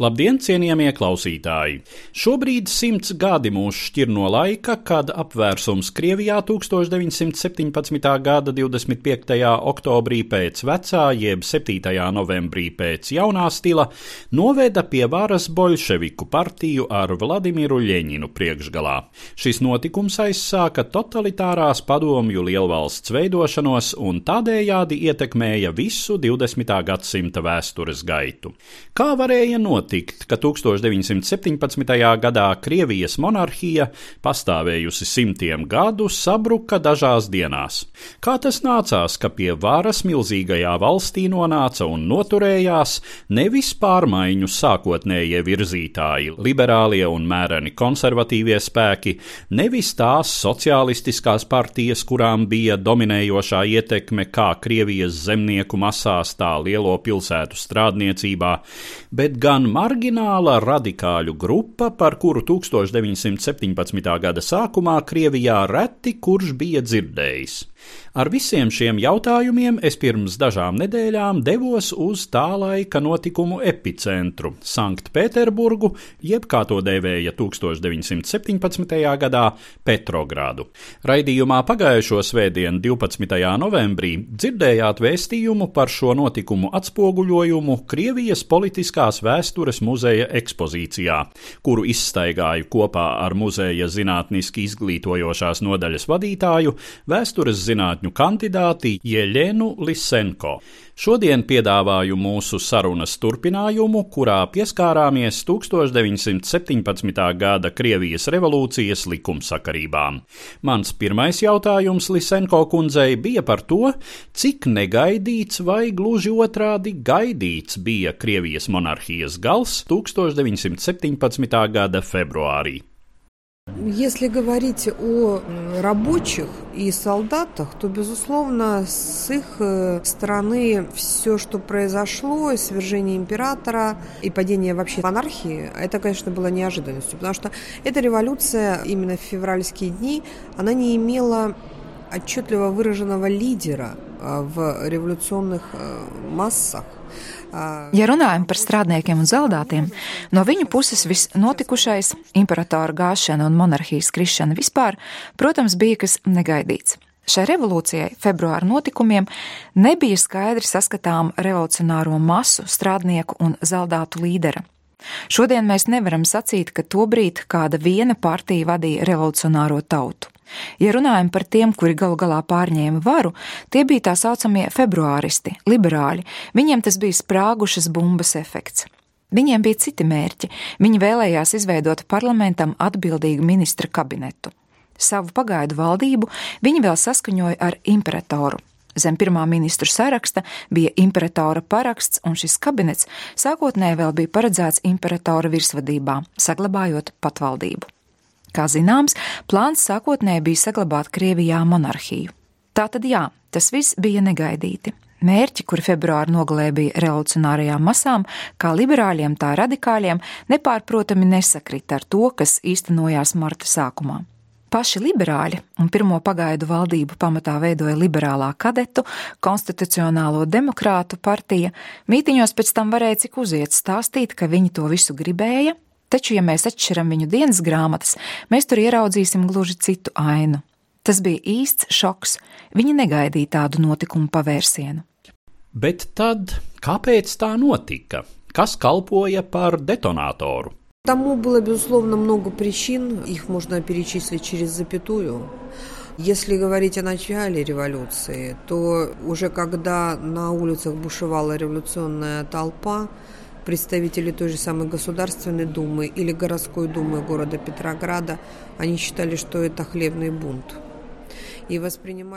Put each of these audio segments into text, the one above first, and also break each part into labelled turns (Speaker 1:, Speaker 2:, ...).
Speaker 1: Labdien, cienījamie klausītāji! Šobrīd simts gadi mūs šķir no laika, kad apvērsums Krievijā 1917. gada 25. oktobrī pēc vecā, jeb 7. novembrī pēc jaunā stila, noveda pie varas bolševiku partiju ar Vladimiru Ļeņinu priekšgalā. Šis notikums aizsāka totalitārās padomju lielvalsts veidošanos un tādējādi ietekmēja visu 20. gadsimta vēstures gaitu. Kā varēja notikt? Notikt, ka 1917. gadā Krievijas monarhija, pastāvējusi simtiem gadu, sabruka dažās dienās. Kā tas nācās, ka pie varas milzīgajā valstī nonāca un noturējās nevis pārmaiņu sākotnējie virzītāji, liberālie un mēreni konservatīvie spēki, nevis tās sociālistiskās partijas, kurām bija dominējošā ietekme kā Krievijas zemnieku masās, tā lielo pilsētu strādniecībā, bet gan margināla radikāļu grupa, par kuru 1917. gada sākumā Krievijā reti kurš bija dzirdējis. Ar visiem šiem jautājumiem es pirms dažām nedēļām devos uz tā laika notikumu epicentru - Sanktpēterburgu, jeb kā to dēvēja 1917. gadā Petrogradu. Raidījumā pagājušo svētdienu, 12. novembrī, dzirdējāt vēstījumu par šo notikumu atspoguļojumu Krievijas politiskās vēstures muzeja ekspozīcijā, kuru izstaigāju kopā ar muzeja zinātniski izglītojošās nodaļas vadītāju, vēstures zinātņu kandidāti Jeļenu Lisenko. Šodien piedāvāju mūsu sarunas turpinājumu, kurā pieskārāmies 1917. gada Krievijas revolūcijas likumsakarībām. Mans pirmais jautājums Lisenko kundzei bija par to, cik negaidīts vai gluži otrādi gaidīts bija Krievijas monarhijas gals 1917. gada februārī.
Speaker 2: Если говорить о рабочих и солдатах, то, безусловно, с их стороны все, что произошло, свержение императора и падение вообще монархии, это, конечно, было неожиданностью, потому что эта революция именно в февральские дни, она не имела отчетливо выраженного лидера в революционных массах.
Speaker 3: Ja runājam par strādniekiem un zaldātiem, no viņu puses viss notikušais, imperatora gāšana un monarhijas krišana vispār, protams, bija kas negaidīts. Šai revolūcijai, februāra notikumiem, nebija skaidri saskatām revolucionāro masu, strādnieku un zaldātu līdera. Šodien mēs nevaram sacīt, ka tobrīd kāda viena partija vadīja revolucionāro tautu. Ja runājam par tiem, kuri galu galā pārņēma varu, tie bija tā saucamie februāristi, liberāļi. Viņiem tas bija sprāgušas bumbas efekts. Viņiem bija citi mērķi. Viņi vēlējās izveidot parlamentam atbildīgu ministra kabinetu. Savu pagaidu valdību viņi vēl saskaņoja ar imperatoru. Zem pirmā ministra saraksta bija imperatora paraksts, un šis kabinets sākotnēji vēl bija paredzēts imperatora virsvadībā, saglabājot patvaldību. Kā zināms, plāns sākotnēji bija saglabāt Krievijā monarhiju. Tātad jā, tas viss bija negaidīti. Mērķi, kuri februāra nogalē bija revolucionārajām masām, kā liberāļiem, tā radikāļiem, nepārprotami nesakrita ar to, kas īstenojās marta sākumā. Paši liberāļi un pirmo pagaidu valdību pamatā veidoja liberālā kadetu, konstitucionālo demokrātu partija, mītiņos pēc tam varēja cik uziet stāstīt, ka viņi to visu gribēja, Taču, ja mēs atšķiram viņu dienas grāmatas, mēs tur ieraudzīsim gluži citu ainu. Tas bija īsts šoks. Viņi negaidīja tādu notikumu pavērsienu.
Speaker 1: Bet tad, kāpēc tā notika? Kas kalpoja par detonatoru?
Speaker 2: Тому было, безусловно, много причин. Их можно перечислить через запятую. Если говорить о начале революции, то уже когда на улицах бушевала революционная толпа, представители той же самой Государственной Думы или городской думы города Петрограда, они считали, что это хлебный бунт.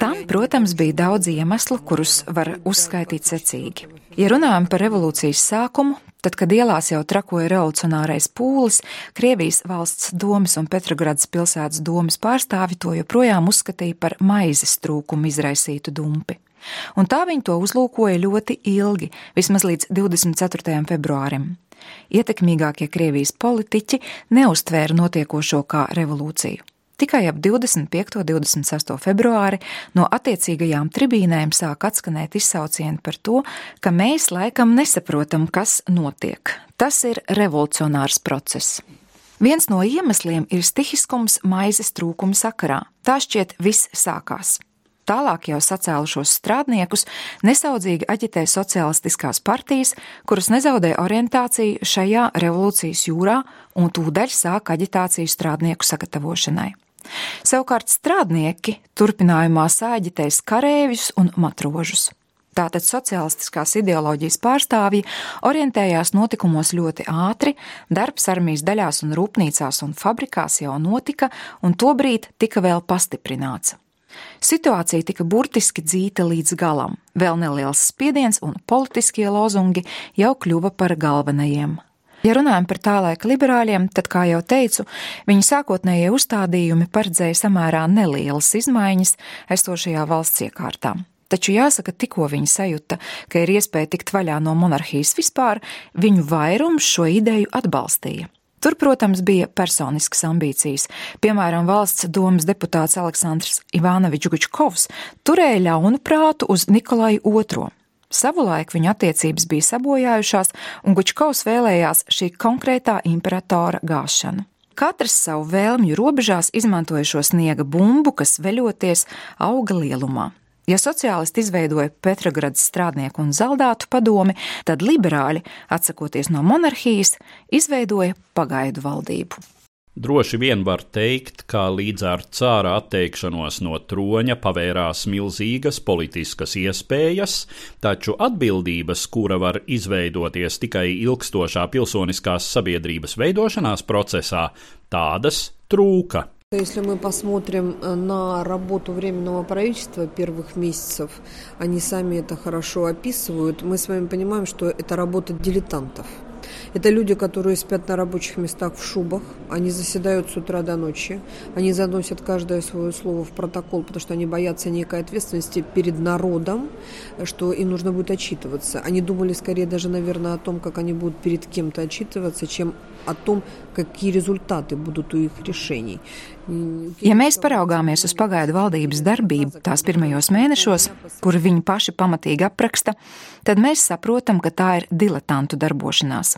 Speaker 3: Tam, protams, bija daudz iemeslu, kurus var uzskaitīt secīgi. Ja runājam par revolūcijas sākumu, tad, kad ielās jau trakoja revolucionārais pūlis, Krievijas valsts domas un Petrogradas pilsētas domas pārstāvi to joprojām uzskatīja par maizes trūkumu izraisītu dumpi. Un tā viņi to uzlūkoja ļoti ilgi, vismaz līdz 24. februārim. Ietekmīgākie Krievijas politiķi neuztvēra notiekošo kā revolūciju. Tikai ap 25. un 26. februāri no attiecīgajām tribīnēm sāk atskanēt izsaucieni par to, ka mēs laikam nesaprotam, kas notiek. Tas ir revolucionārs process. Viens no iemesliem ir stihiskums maizes trūkuma sakarā. Tā šķiet viss sākās. Tālāk jau sacēlušos strādniekus nesaudzīgi aģitē sociālistiskās partijas, kuras nezaudē orientāciju šajā revolūcijas jūrā un tūdaļ sāk aģitāciju strādnieku sagatavošanai. Savukārt strādnieki turpinājumā sāģitēs karēvis un matrožus. Tātad sociālistiskās ideoloģijas pārstāvji orientējās notikumos ļoti ātri, darbs armijas daļās un rūpnīcās un fabrikās jau notika, un tobrīd tika vēl pastiprināts. Situācija tika burtiski dzīta līdz galam, vēl neliels spiediens un politiskie lozungi jau kļuva par galvenajiem. Ja runājam par tā laika liberāļiem, tad, kā jau teicu, viņu sākotnējie uzstādījumi paredzēja samērā nelielas izmaiņas esošajā valsts iekārtā. Taču jāsaka, tikko viņi sajūta, ka ir iespēja tikt vaļā no monarhijas vispār, viņu vairums šo ideju atbalstīja. Tur, protams, bija personiskas ambīcijas. Piemēram, valsts domas deputāts Aleksandrs Ivānovičs Gučkovs turēja ļaunu prātu uz Nikolai II. Savulaik viņa attiecības bija sabojājušās, un Gučkovs vēlējās šī konkrētā imperatora gāšanu. Katrs savu vēlmju robežās izmantoja šo sniega bumbu, kas veļoties auga lielumā. Ja sociālisti izveidoja Petrogradas strādnieku un zaldātu padomi, tad liberāļi, atsakoties no monarhijas, izveidoja pagaidu valdību.
Speaker 1: Droši vien var teikt, ka līdz ar cāra atteikšanos no troņa pavērās milzīgas politiskas iespējas, taču atbildības, kura var izveidoties tikai ilgstošā pilsoniskās sabiedrības veidošanās procesā, tādas trūka.
Speaker 2: Если мы посмотрим э, на работу Временного правительства первых месяцев, они сами это хорошо описывают, мы с вами понимаем, что это работа дилетантов. Это люди, которые спят на рабочих местах в шубах, они заседают с утра до ночи, они заносят каждое свое слово в протокол, потому что они боятся некой ответственности перед народом, что им нужно будет отчитываться. Они думали скорее даже, наверное, о том, как они будут перед кем-то отчитываться, чем о том, какие результаты будут у их решений.
Speaker 3: Ja mēs paraugāmies uz pagaidu valdības darbību tās pirmajos mēnešos, kur viņi paši pamatīgi apraksta, tad mēs saprotam, ka tā ir diletantu darbošanās.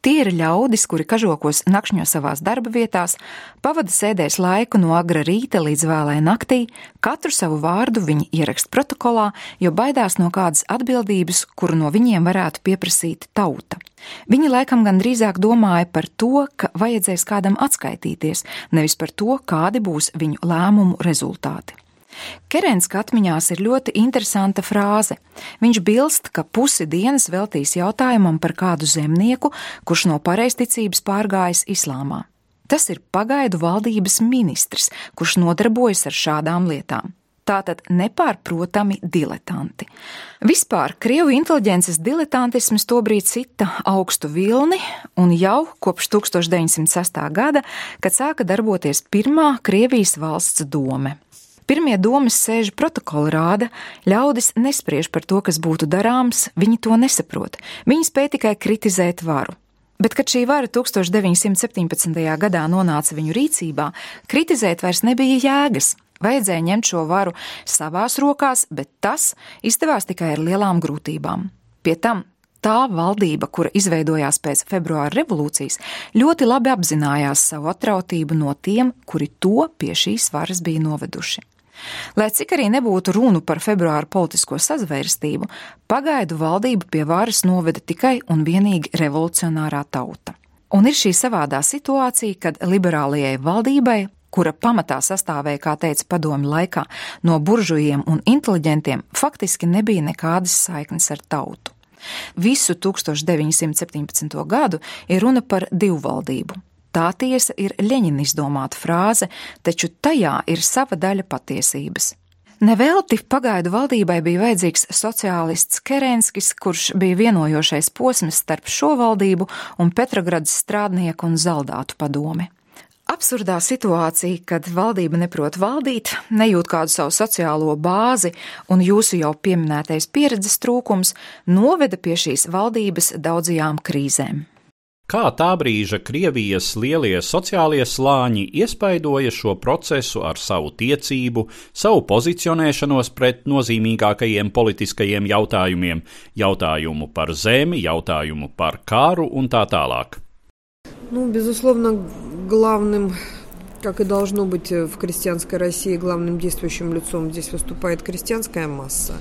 Speaker 3: Tie ir ļaudis, kuri kažokos nakšņo savās darba vietās, pavada sēdēs laiku no agra rīta līdz vēlai naktī, katru savu vārdu viņi ierakst protokolā, jo baidās no kādas atbildības, kuru no viņiem varētu pieprasīt tauta. Viņi laikam gan drīzāk domāja par to, ka vajadzēs kādam atskaitīties, nevis par to, kādi būs viņu lēmumu rezultāti. Kerenska atmiņās ir ļoti interesanta frāze. Viņš bilst, ka pusi dienas veltīs jautājumam par kādu zemnieku, kurš no pareizticības pārgājis islāmā. Tas ir pagaidu valdības ministrs, kurš nodarbojas ar šādām lietām. Tātad nepārprotami diletanti. Vispār Krievu inteliģences diletantisms tobrīd cita augstu vilni, un jau kopš 1906. gada, kad sāka darboties pirmā Krievijas valsts dome. Pirmie domas sēžu protokoli rāda, ļaudis nespriež par to, kas būtu darāms, viņi to nesaprot. Viņi spēj tikai kritizēt varu. Bet, kad šī vara 1917. gadā nonāca viņu rīcībā, kritizēt vairs nebija jēgas. Vajadzēja ņemt šo varu savās rokās, bet tas izdevās tikai ar lielām grūtībām. Pie tam tā valdība, kura izveidojās pēc februāra revolūcijas, ļoti labi apzinājās savu atrautību no tiem, kuri to pie šīs varas bija noveduši. Lai cik arī nebūtu runu par februāra politisko sazvērstību, pagaidu valdību pie varas noveda tikai un vienīgi revolucionārā tauta. Un ir šī savādā situācija, kad liberālajai valdībai, kura pamatā sastāvēja, kā teica padomju laikā, no buržujiem un inteliģentiem, faktiski nebija nekādas saiknes ar tautu. Visu 1917. gadu ir runa par divu valdību Tā tiesa ir Leņķina izdomāta frāze, taču tajā ir sava daļa patiesības. Nevelti pagaidu valdībai bija vajadzīgs sociālists Kerenskis, kurš bija vienojošais posms starp šo valdību un Petrogradas strādnieku un zaldātu padomi. Absurdā situācija, kad valdība neprot valdīt, nejūt kādu savu sociālo bāzi un jūsu jau pieminētais pieredzes trūkums, noveda pie šīs valdības daudzajām krīzēm
Speaker 1: Kā tā brīža Krievijas lielie sociālie slāņi iespaidoja šo procesu ar savu tiecību, savu pozicionēšanos pret nozīmīgākajiem politiskajiem jautājumiem, jautājumu par zemi, jautājumu par karu un tā tālāk.
Speaker 2: Ну, безусловно, главным как и должно быть в крестьянской России, главным действующим лицом здесь выступает крестьянская масса.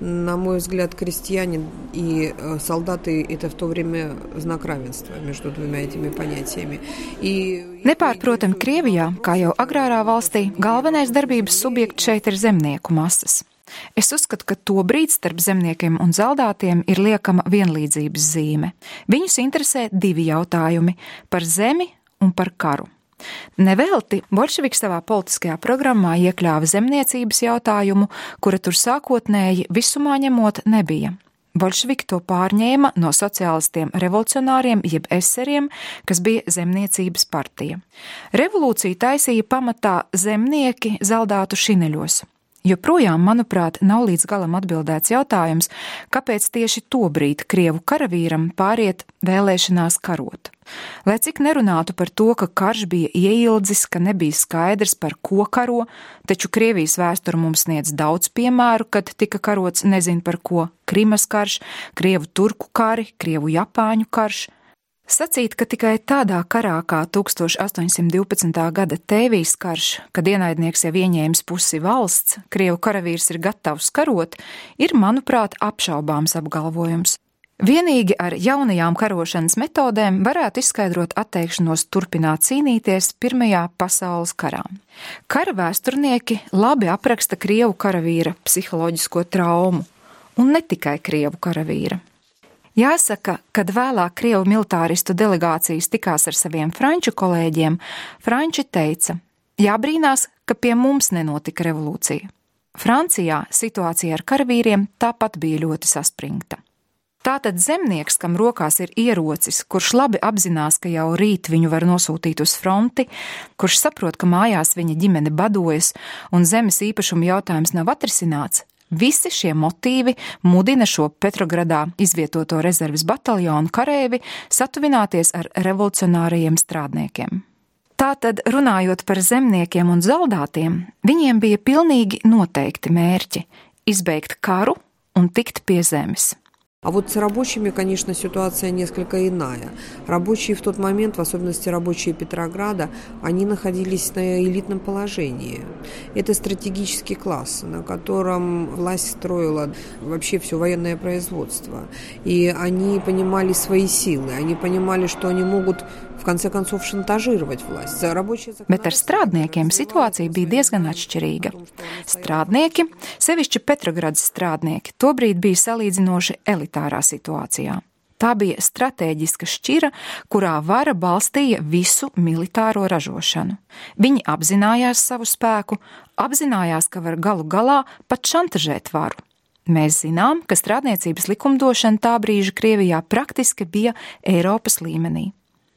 Speaker 2: На мой взгляд, крестьяне и солдаты – это в то время знак равенства между двумя этими понятиями.
Speaker 3: И... Nepārprotam, Krievijā, kā jau agrārā valstī, galvenais darbības subjekts šeit ir zemnieku masas. Es uzskatu, ka to brīdi starp zemniekiem un zaldātiem ir liekama vienlīdzības zīme. Viņus interesē divi jautājumi - par zemi un par karu. Nevelti Bolševiks savā politiskajā programmā iekļāva zemniecības jautājumu, kura tur sākotnēji visumā ņemot nebija. Bolševiki to pārņēma no sociālistiem revolucionāriem jeb eseriem, kas bija zemniecības partija. Revolūcija taisīja pamatā zemnieki zaldātu šineļos. Joprojām, manuprāt, nav līdz galam atbildēts jautājums, kāpēc tieši to brīdi Krievu karavīram pāriet vēlēšanās karot. Lai cik nerunātu par to, ka karš bija ieildzis, ka nebija skaidrs, par ko karo, taču Krievijas vēsture mums sniedz daudz piemēru, kad tika karots nezin par ko - Krimas karš, Krievu turku kari, Krievu japāņu karš, Sacīt, ka tikai tādā karā kā 1812. gada Tēvijas karš, kad ienaidnieks jau ieņēmis pusi valsts, Krievu karavīrs ir gatavs karot, ir, manuprāt, apšaubāms apgalvojums. Vienīgi ar jaunajām karošanas metodēm varētu izskaidrot atteikšanos turpināt cīnīties Pirmajā pasaules karā. Kara vēsturnieki labi apraksta Krievu karavīra psiholoģisko traumu, un ne tikai Krievu karavīra. Jāsaka, kad vēlāk Krievu militāristu delegācijas tikās ar saviem franču kolēģiem, franči teica: Jābrīnās, ka pie mums nenotika revolūcija. Francijā situācija ar karavīriem tāpat bija ļoti saspringta. Tātad zemnieks, kam rokās ir ierocis, kurš labi apzinās, ka jau rīt viņu var nosūtīt uz fronti, kurš saprot, ka mājās viņa ģimene badojas un zemes īpašuma jautājums nav atrisināts, Visi šie motīvi mudina šo Petrogradā izvietoto rezerves bataljonu karēvi satuvināties ar revolucionārajiem strādniekiem. Tātad, runājot par zemniekiem un zaldātiem, viņiem bija pilnīgi noteikti mērķi - izbeigt karu un tikt pie zemes.
Speaker 2: А вот с рабочими, конечно, ситуация несколько иная. Рабочие в тот момент, в особенности рабочие Петрограда, они находились на элитном положении. Это стратегический класс, на котором власть строила вообще все военное производство. И они понимали свои силы, они понимали, что они могут konce konцов šantažировать власть.
Speaker 3: Bet ar strādniekiem situācija bija diezgan atšķirīga. Strādnieki, sevišķi Petrogradas strādnieki, tobrīd bija salīdzinoši elitārā situācijā. Tā bija stratēģiska šķira, kurā vara balstīja visu militāro ražošanu. Viņi apzinājās savu spēku, apzinājās, ka var galu galā pat šantažēt varu. Mēs zinām, ka strādniecības likumdošana tā brīža Krievijā praktiski bija Eiropas līmenī.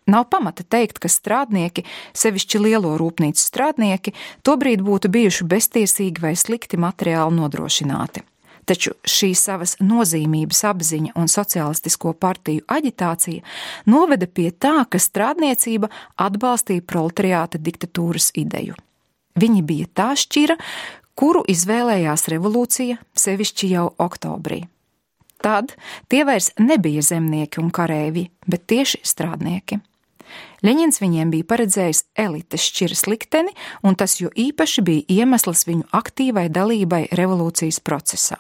Speaker 3: Nav pamata teikt, ka strādnieki, sevišķi lielo rūpnīcu strādnieki, tobrīd būtu bijuši beztiesīgi vai slikti materiāli nodrošināti. Taču šī savas nozīmības apziņa un sociālistisko partiju aģitācija noveda pie tā, ka strādniecība atbalstīja proletariāta diktatūras ideju. Viņi bija tā šķira, kuru izvēlējās revolūcija, sevišķi jau oktobrī. Tad tie vairs nebija zemnieki un kareivi, bet tieši strādnieki. Ļeņins viņiem bija paredzējis elites šķiras likteni, un tas jo īpaši bija iemesls viņu aktīvai dalībai revolūcijas procesā.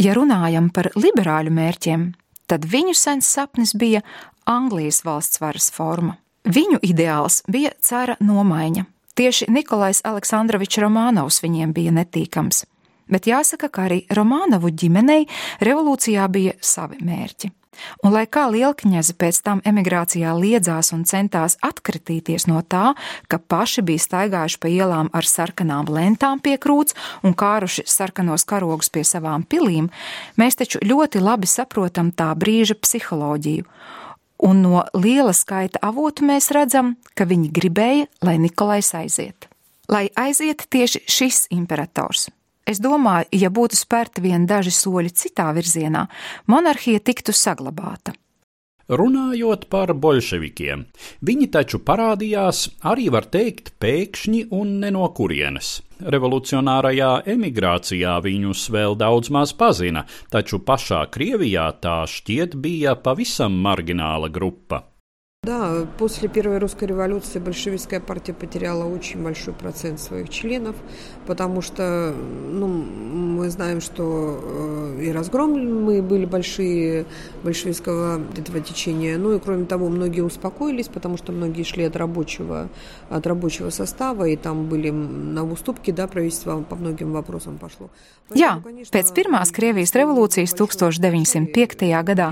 Speaker 3: Ja runājam par liberāļu mērķiem, tad viņu sens sapnis bija Anglijas valsts varas forma. Viņu ideāls bija cara nomaiņa. Tieši Nikolais Aleksandrovičs Romanovs viņiem bija netīkams. Bet jāsaka, ka arī Romanovu ģimenei revolūcijā bija savi mērķi. Un lai kā lielkņazi pēc tam emigrācijā liedzās un centās atkritīties no tā, ka paši bija staigājuši pa ielām ar sarkanām lentām pie krūts un kāruši sarkanos karogus pie savām pilīm, mēs taču ļoti labi saprotam tā brīža psiholoģiju. Un no liela skaita avotu mēs redzam, ka viņi gribēja, lai Nikolais aiziet. Lai aiziet tieši šis imperators, Es domāju, ja būtu spērti vien daži soļi citā virzienā, monarhija tiktu saglabāta.
Speaker 1: Runājot par bolševikiem, viņi taču parādījās arī, var teikt, pēkšņi un ne no kurienes. Revolucionārajā emigrācijā viņus vēl daudz maz pazina, taču pašā Krievijā tā šķiet bija pavisam margināla grupa.
Speaker 2: Да, после Первой русской революции большевистская партия потеряла очень большой процент своих членов, потому что ну, мы знаем, что э, и разгромы были большие большевистского этого течения, ну и кроме того, многие успокоились, потому что многие шли от рабочего, от рабочего состава, и там были на уступки, да, правительство по многим вопросам пошло.
Speaker 3: Jā, pēc pirmās Krievijas revolūcijas 1905. gadā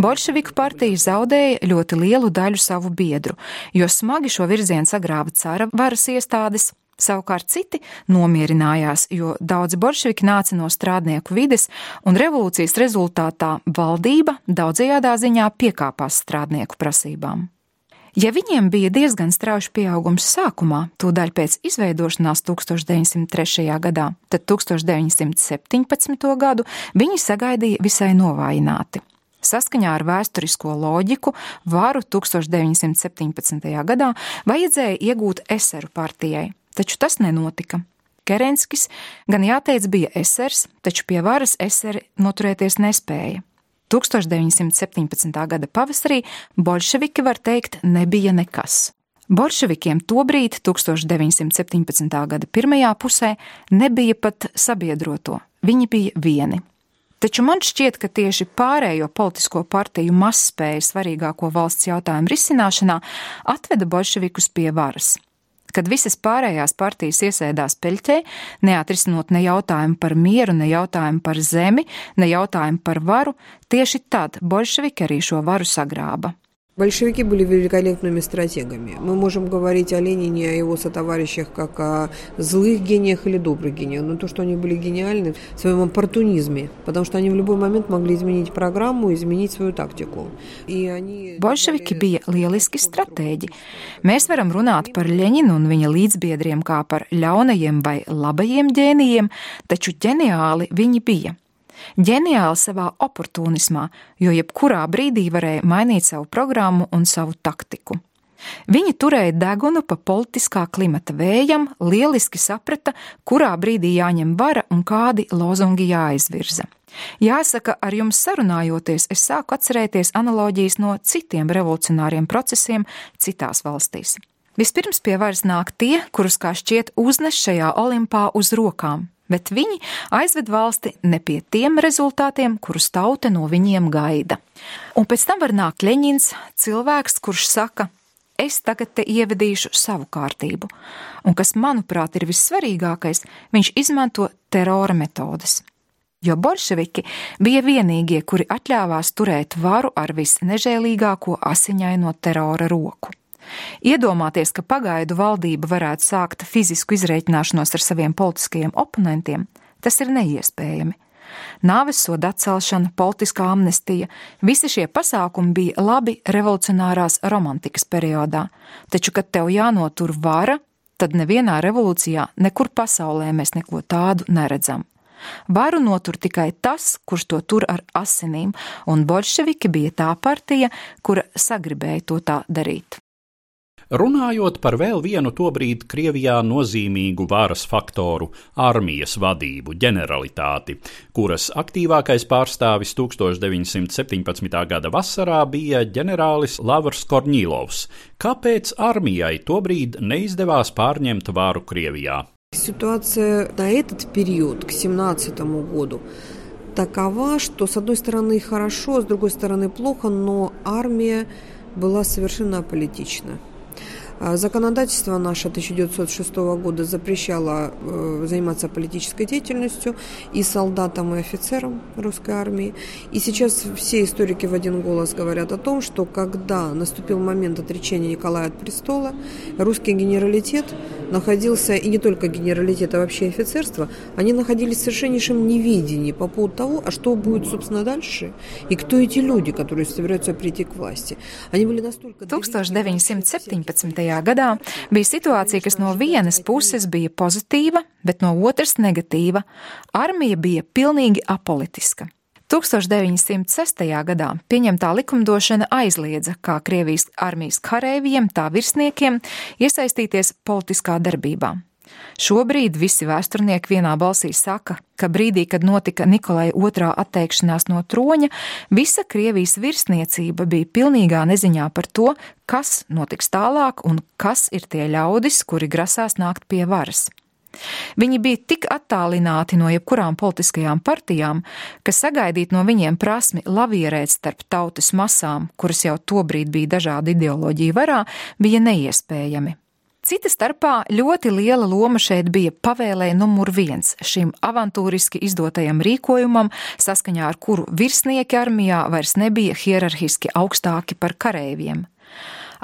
Speaker 3: bolševiku partija zaudēja ļoti lielu daļu daļu savu biedru, jo smagi šo virzienu sagrāva cara varas iestādes. Savukārt citi nomierinājās, jo daudzi bolševiki nāca no strādnieku vides, un revolūcijas rezultātā valdība daudzajādā ziņā piekāpās strādnieku prasībām. Ja viņiem bija diezgan strauji pieaugums sākumā, tūdaļ pēc izveidošanās 1903. gadā, tad 1917. gadu viņi sagaidīja visai novājināti. Saskaņā ar vēsturisko loģiku varu 1917. gadā vajadzēja iegūt eseru partijai, taču tas nenotika. Kerenskis gan jāteic bija esers, taču pie varas eseri noturēties nespēja. 1917. gada pavasarī bolševiki, var teikt, nebija nekas. Bolševikiem tobrīd, 1917. gada pirmajā pusē, nebija pat sabiedroto, viņi bija vieni. Taču man šķiet, ka tieši pārējo politisko partiju mazspēja svarīgāko valsts jautājumu risināšanā atveda bolševikus pie varas. Kad visas pārējās partijas iesēdās peļķē, neatrisinot ne jautājumu par mieru, ne jautājumu par zemi, ne jautājumu par varu, tieši tad bolševiki arī šo varu sagrāba.
Speaker 2: Большевики были великолепными стратегами. Мы можем говорить о Ленине, о его сотоварищах, как о злых гениях или добрых гениях. Но то, что они были гениальны в своем оппортунизме, потому что они в любой момент могли изменить программу, изменить свою тактику. И они...
Speaker 3: Bolševiki bija lieliski stratēģi. Mēs varam runāt par Ļeņinu un viņa līdzbiedriem kā par ļaunajiem vai labajiem ģēnijiem, taču ģeniāli viņi bija ģeniāli savā oportunismā, jo jebkurā brīdī varēja mainīt savu programmu un savu taktiku. Viņi turēja degunu pa politiskā klimata vējam, lieliski saprata, kurā brīdī jāņem vara un kādi lozungi jāizvirza. Jāsaka, ar jums sarunājoties, es sāku atcerēties analoģijas no citiem revolucionāriem procesiem citās valstīs. Vispirms pie varas nāk tie, kurus kā šķiet uznes šajā olimpā uz rokām, bet viņi aizved valsti ne pie tiem rezultātiem, kurus tauta no viņiem gaida. Un pēc tam var nākt Leņņņins, cilvēks, kurš saka, es tagad te ievedīšu savu kārtību, un kas, manuprāt, ir vissvarīgākais, viņš izmanto terora metodes. Jo bolševiki bija vienīgie, kuri atļāvās turēt varu ar visnežēlīgāko asiņaino terora roku. Iedomāties, ka pagaidu valdība varētu sākt fizisku izreikināšanos ar saviem politiskajiem oponentiem, tas ir neiespējami. Nāves soda atcelšana, politiskā amnestija, visi šie pasākumi bija labi revolucionārās romantikas periodā, taču, kad tev jānotur vara, tad nevienā revolūcijā nekur pasaulē mēs neko tādu neredzam. Varu notur tikai tas, kurš to tur ar asinīm, un bolševiki bija tā partija, kura sagribēja to tā darīt.
Speaker 1: Runājot par vēl vienu tobrīd Krievijā nozīmīgu varas faktoru - armijas vadību, ģeneralitāti, kuras aktīvākais pārstāvis 1917. gada vasarā bija ģenerālis Lavrs Korņīlovs. Kāpēc armijai tobrīd neizdevās pārņemt varu Krievijā?
Speaker 2: Ситуация на этот период, к 17 году, такова, что с одной стороны хорошо, с другой стороны плохо, но армия была совершенно аполитична. Законодательство наше 1906 года запрещало э, заниматься политической деятельностью и солдатам, и офицерам русской армии. И сейчас все историки в один голос говорят о том, что когда наступил момент отречения Николая от престола, русский генералитет находился, и не только генералитет, а вообще офицерство, они находились в совершеннейшем неведении по поводу того, а что будет, собственно, дальше, и кто эти люди, которые собираются прийти к власти. Они были настолько...
Speaker 3: 1917. Gadā bija situācija, kas no vienas puses bija pozitīva, bet no otras negatīva. Armija bija pilnīgi apolitiska. 1906. gadā pieņemtā likumdošana aizliedza kā Krievijas armijas kareiviem, tā virsniekiem iesaistīties politiskā darbībā. Šobrīd visi vēsturnieki vienā balsī saka, ka brīdī, kad notika Nikolai II atteikšanās no troņa, visa Krievijas virsniecība bija pilnīgā neziņā par to, kas notiks tālāk un kas ir tie ļaudis, kuri grasās nākt pie varas. Viņi bija tik attālināti no jebkurām politiskajām partijām, ka sagaidīt no viņiem prasmi lavierēt starp tautas masām, kuras jau tobrīd bija dažādi ideoloģiju varā, bija neiespējami. Cita starpā ļoti liela loma šeit bija pavēlē numur viens šim avantūriski izdotajam rīkojumam, saskaņā ar kuru virsnieki armijā vairs nebija hierarhiski augstāki par kareiviem.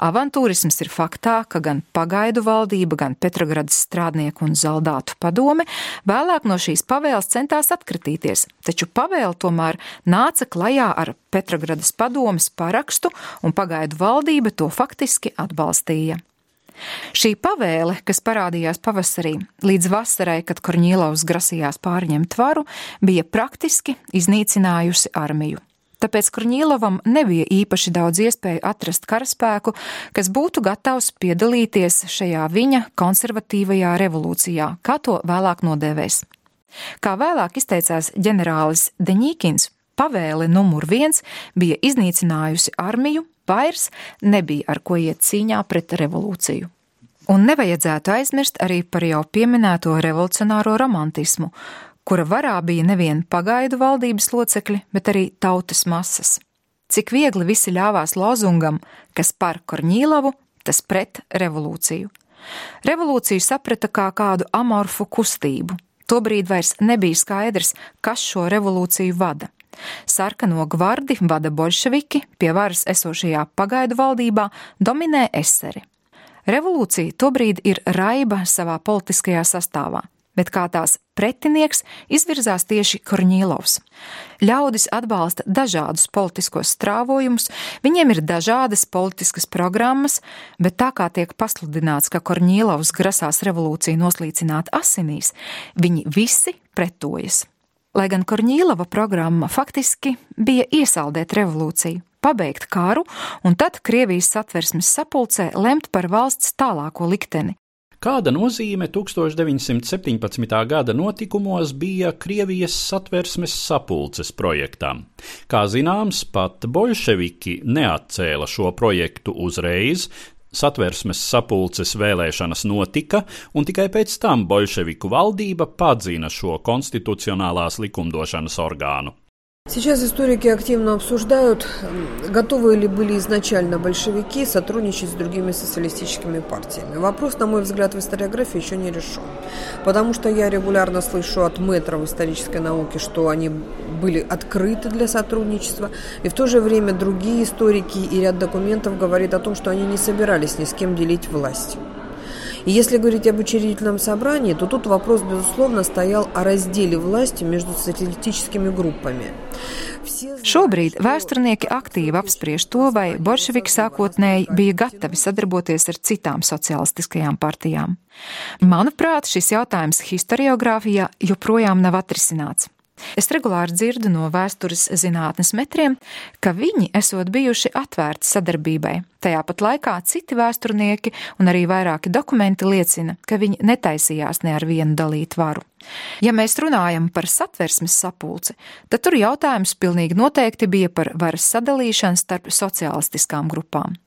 Speaker 3: Avantūrisms ir faktā, ka gan pagaidu valdība, gan Petrogradas strādnieku un zaldātu padome vēlāk no šīs pavēles centās atkritīties, taču pavēle tomēr nāca klajā ar Petrogradas padomes parakstu, un pagaidu valdība to faktiski atbalstīja. Šī pavēle, kas parādījās pavasarī, līdz vasarai, kad Korņīlaus grasījās pārņemt varu, bija praktiski iznīcinājusi armiju. Tāpēc Korņīlovam nebija īpaši daudz iespēju atrast karaspēku, kas būtu gatavs piedalīties šajā viņa konservatīvajā revolūcijā, kā to vēlāk nodēvēs. Kā vēlāk izteicās ģenerālis Deņīkins, pavēle numur viens bija iznīcinājusi armiju, vairs nebija ar ko iet cīņā pret revolūciju. Un nevajadzētu aizmirst arī par jau pieminēto revolucionāro romantismu, kura varā bija nevien pagaidu valdības locekļi, bet arī tautas masas. Cik viegli visi ļāvās lozungam, kas par Korņīlavu, tas pret revolūciju. Revolūciju saprata kā kādu amorfu kustību. Tobrīd vairs nebija skaidrs, kas šo revolūciju vada. Sarkano gvardi vada bolševiki, pie varas esošajā pagaidu valdībā dominē eseri. Revolūcija tobrīd ir raiba savā politiskajā sastāvā bet kā tās pretinieks izvirzās tieši Korņīlovs. Ļaudis atbalsta dažādus politiskos strāvojumus, viņiem ir dažādas politiskas programmas, bet tā kā tiek pasludināts, ka Korņīlovs grasās revolūciju noslīcināt asinīs, viņi visi pretojas. Lai gan Korņīlova programma faktiski bija iesaldēt revolūciju, pabeigt karu un tad Krievijas satversmes sapulcē lemt par valsts tālāko likteni,
Speaker 1: Kāda nozīme 1917. gada notikumos bija Krievijas satversmes sapulces projektam? Kā zināms, pat bolševiki neatcēla šo projektu uzreiz, Satversmes sapulces vēlēšanas notika, un tikai pēc tam bolševiku valdība padzina šo konstitucionālās likumdošanas orgānu.
Speaker 2: Сейчас историки активно обсуждают, готовы ли были изначально большевики сотрудничать с другими социалистическими партиями. Вопрос, на мой взгляд, в историографии еще не решен. Потому что я регулярно слышу от метров исторической науки, что они были открыты для сотрудничества, и в то же время другие историки и ряд документов говорят о том, что они не собирались ни с кем делить власть. И если говорить об учредительном собрании, то тут вопрос, безусловно, стоял о разделе власти между социалистическими группами.
Speaker 3: Šobrīd vēsturnieki aktīvi apspriež to, vai bolševiki sākotnēji bija gatavi sadarboties ar citām sociālistiskajām partijām. Manuprāt, šis jautājums historiografijā joprojām nav atrisināts. Es regulāri dzirdu no vēstures zinātnes metriem, ka viņi esot bijuši atvērti sadarbībai. Tajā pat laikā citi vēsturnieki un arī vairāki dokumenti liecina, ka viņi netaisījās ne ar vienu dalīt varu. Ja mēs runājam par satversmes sapulci, tad tur jautājums pilnīgi noteikti bija par varas sadalīšanu starp sociālistiskām grupām.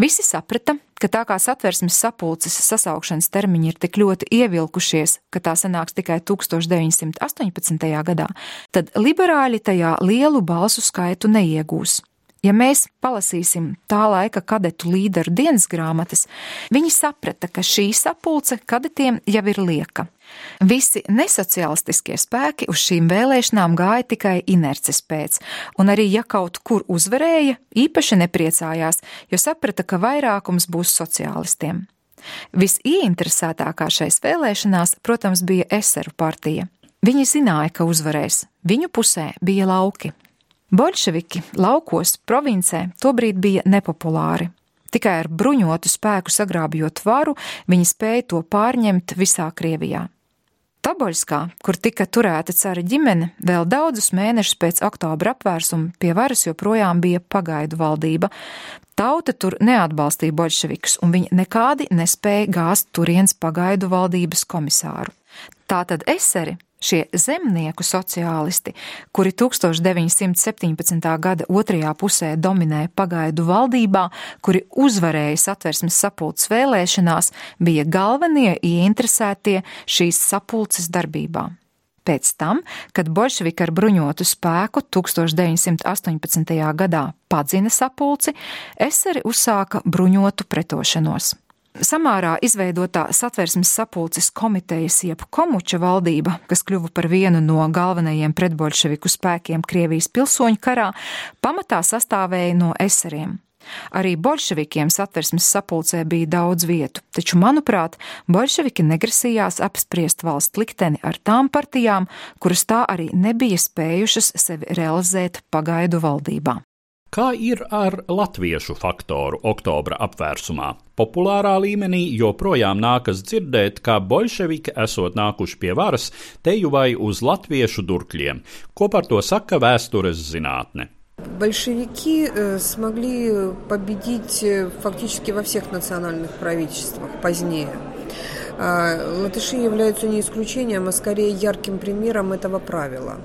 Speaker 3: Visi saprata, ka tā kā satversmes sapulces sasaukšanas termiņi ir tik ļoti ievilkušies, ka tā sanāks tikai 1918. gadā, tad liberāļi tajā lielu balsu skaitu neiegūs. Ja mēs palasīsim tā laika kadetu līderu dienas grāmatas, viņi saprata, ka šī sapulce kadetiem jau ir lieka. Visi nesociālistiskie spēki uz šīm vēlēšanām gāja tikai inerces pēc, un arī ja kaut kur uzvarēja, īpaši nepriecājās, jo saprata, ka vairākums būs sociālistiem. Visieinteresētākā šais vēlēšanās, protams, bija Eseru partija. Viņi zināja, ka uzvarēs, viņu pusē bija lauki, Bolševiki laukos, provincē, tobrīd bija nepopulāri. Tikai ar bruņotu spēku sagrābjot varu, viņi spēja to pārņemt visā Krievijā. Taboļskā, kur tika turēta cara ģimene, vēl daudzus mēnešus pēc oktobra apvērsuma pie varas joprojām bija pagaidu valdība. Tauta tur neatbalstīja bolševikus, un viņi nekādi nespēja gāzt turienes pagaidu valdības komisāru. Tātad eseri Šie zemnieku sociālisti, kuri 1917. gada otrajā pusē dominēja pagaidu valdībā, kuri uzvarēja satversmes sapulces vēlēšanās, bija galvenie ieinteresētie šīs sapulces darbībā. Pēc tam, kad bolševiki ar bruņotu spēku 1918. gadā padzina sapulci, eseri uzsāka bruņotu pretošanos. Samārā izveidotā satversmes sapulces komitejas jeb komuča valdība, kas kļuva par vienu no galvenajiem pretbolševiku spēkiem Krievijas pilsoņu karā, pamatā sastāvēja no eseriem. Arī bolševikiem satversmes sapulcē bija daudz vietu, taču, manuprāt, bolševiki negrasījās apspriest valsts likteni ar tām partijām, kuras tā arī nebija spējušas sevi realizēt pagaidu valdībā.
Speaker 1: Kā ir ar latviešu faktoru oktobra apvērsumā? Populārā līmenī joprojām nākas dzirdēt, ka bolševiki esot nākuši pie varas teju vai uz latviešu durkļiem. Ko par to saka vēstures zinātne?
Speaker 2: Большевики э, смогли победить э, фактически во всех национальных правительствах позднее. Латыши являются не исключением, а скорее ярким примером этого правила.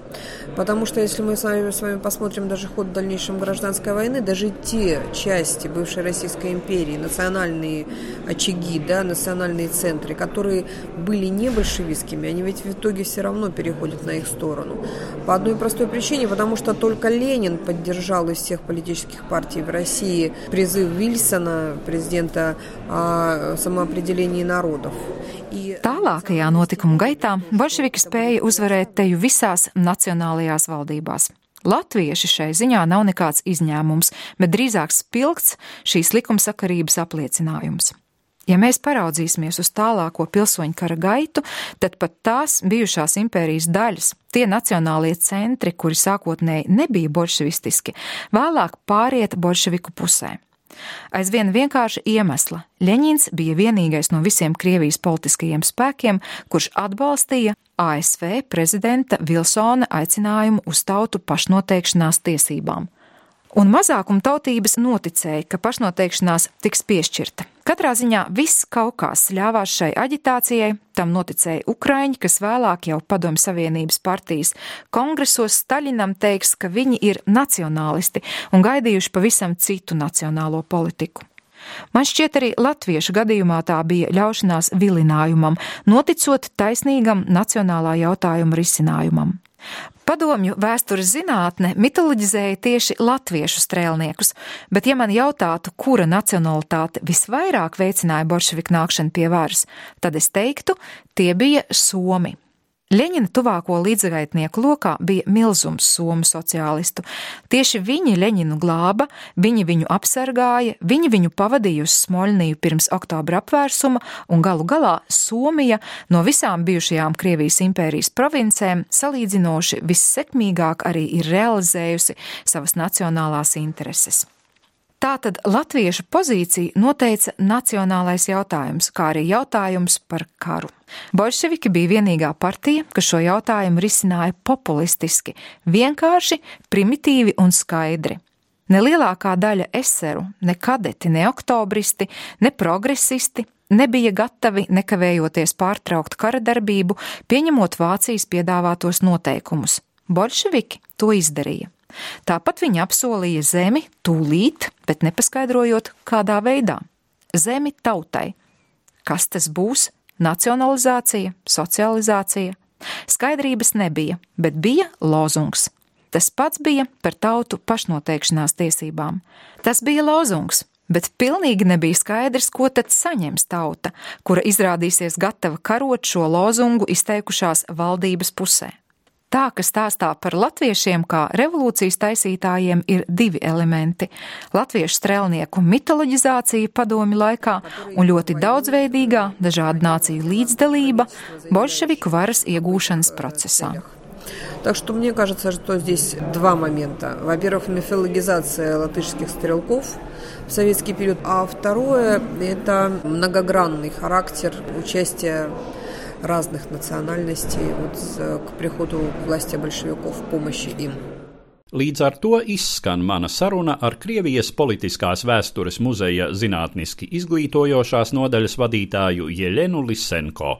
Speaker 2: Потому что если мы с вами, с вами посмотрим даже ход в дальнейшем гражданской войны, даже те части бывшей Российской империи, национальные очаги, да, национальные центры, которые были не большевистскими, они ведь в итоге все равно переходят на их сторону. По одной простой причине, потому что только Ленин поддержал из всех политических партий в России призыв Вильсона, президента, о самоопределении народов.
Speaker 3: Tālākajā notikuma gaitā bolševiki spēja uzvarēt teju visās nacionālajās valdībās. Latvieši šai ziņā nav nekāds izņēmums, bet drīzāk spilgts šīs likumsakarības apliecinājums. Ja mēs paraudzīsimies uz tālāko pilsoņu kara gaitu, tad pat tās bijušās impērijas daļas, tie nacionālie centri, kuri sākotnēji nebija bolševistiski, vēlāk pāriet bolševiku pusē. Aizvien vienkārša iemesla Ļeņins bija vienīgais no visiem Krievijas politiskajiem spēkiem, kurš atbalstīja ASV prezidenta Vilsona aicinājumu uz tautu pašnoteikšanās tiesībām un mazākuma tautības noticēja, ka pašnoteikšanās tiks piešķirta. Katrā ziņā viss Kaukās ļāvās šai aģitācijai, tam noticēja Ukraiņi, kas vēlāk jau Padomju Savienības partijas kongresos Staļinam teiks, ka viņi ir nacionālisti un gaidījuši pavisam citu nacionālo politiku. Man šķiet, arī latviešu gadījumā tā bija ļaušanās vilinājumam, noticot taisnīgam nacionālā jautājuma risinājumam. Padomju vēstures zinātne mitoloģizēja tieši latviešu strēlniekus, bet, ja man jautātu, kura nacionalitāte visvairāk veicināja bolševiku nākšanu pie varas, tad es teiktu, tie bija Somi. Ļeņina tuvāko līdzgaitnieku lokā bija milzums somu sociālistu. Tieši viņi Ļeņinu glāba, viņi viņu apsargāja, viņi viņu pavadīja uz Smoļniju pirms oktobra apvērsuma, un galu galā Somija no visām bijušajām Krievijas impērijas provincēm salīdzinoši vissekmīgāk arī ir realizējusi savas nacionālās intereses. Tātad latviešu pozīciju noteica nacionālais jautājums, kā arī jautājums par karu. Bolševiki bija vienīgā partija, kas šo jautājumu risināja populistiski, vienkārši, primitīvi un skaidri. Nelielākā daļa eseru, ne kadeti, ne oktobristi, ne progresisti nebija gatavi nekavējoties pārtraukt kara darbību, pieņemot Vācijas piedāvātos noteikumus. Bolševiki to izdarīja. Tāpat viņi apsolīja zemi tūlīt, bet nepaskaidrojot, kādā veidā. Zemi tautai. Kas tas būs? Nacionalizācija, socializācija. Skaidrības nebija, bet bija lozungs. Tas pats bija par tautu pašnoteikšanās tiesībām. Tas bija lozungs, bet pilnīgi nebija skaidrs, ko tad saņems tauta, kura izrādīsies gatava karot šo lozungu izteikušās valdības pusē. Tā, kas stāstā par latviešiem kā revolūcijas taisītājiem, ir divi elementi - latviešu strēlnieku mitoloģizācija padomi laikā un ļoti daudzveidīgā dažādu nāciju līdzdalība bolševiku varas iegūšanas procesā.
Speaker 2: Так что мне кажется, что здесь два момента. Во-первых, мифологизация латышских стрелков в советский период, а второе – это многогранный характер участия разных национальностей вот, к приходу к власти большевиков, помощи им.
Speaker 1: Līdz ar to izskan mana saruna ar Krievijas politiskās vēstures muzeja zinātniski izglītojošās nodaļas vadītāju Jeļenu Lisenko.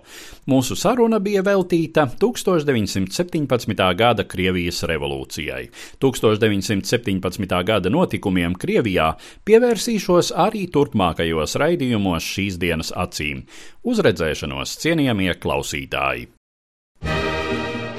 Speaker 1: Mūsu saruna bija veltīta 1917. gada Krievijas revolūcijai. 1917. gada notikumiem Krievijā pievērsīšos arī turpmākajos raidījumos šīs dienas acīm. Uzredzēšanos cienījamie klausītāji!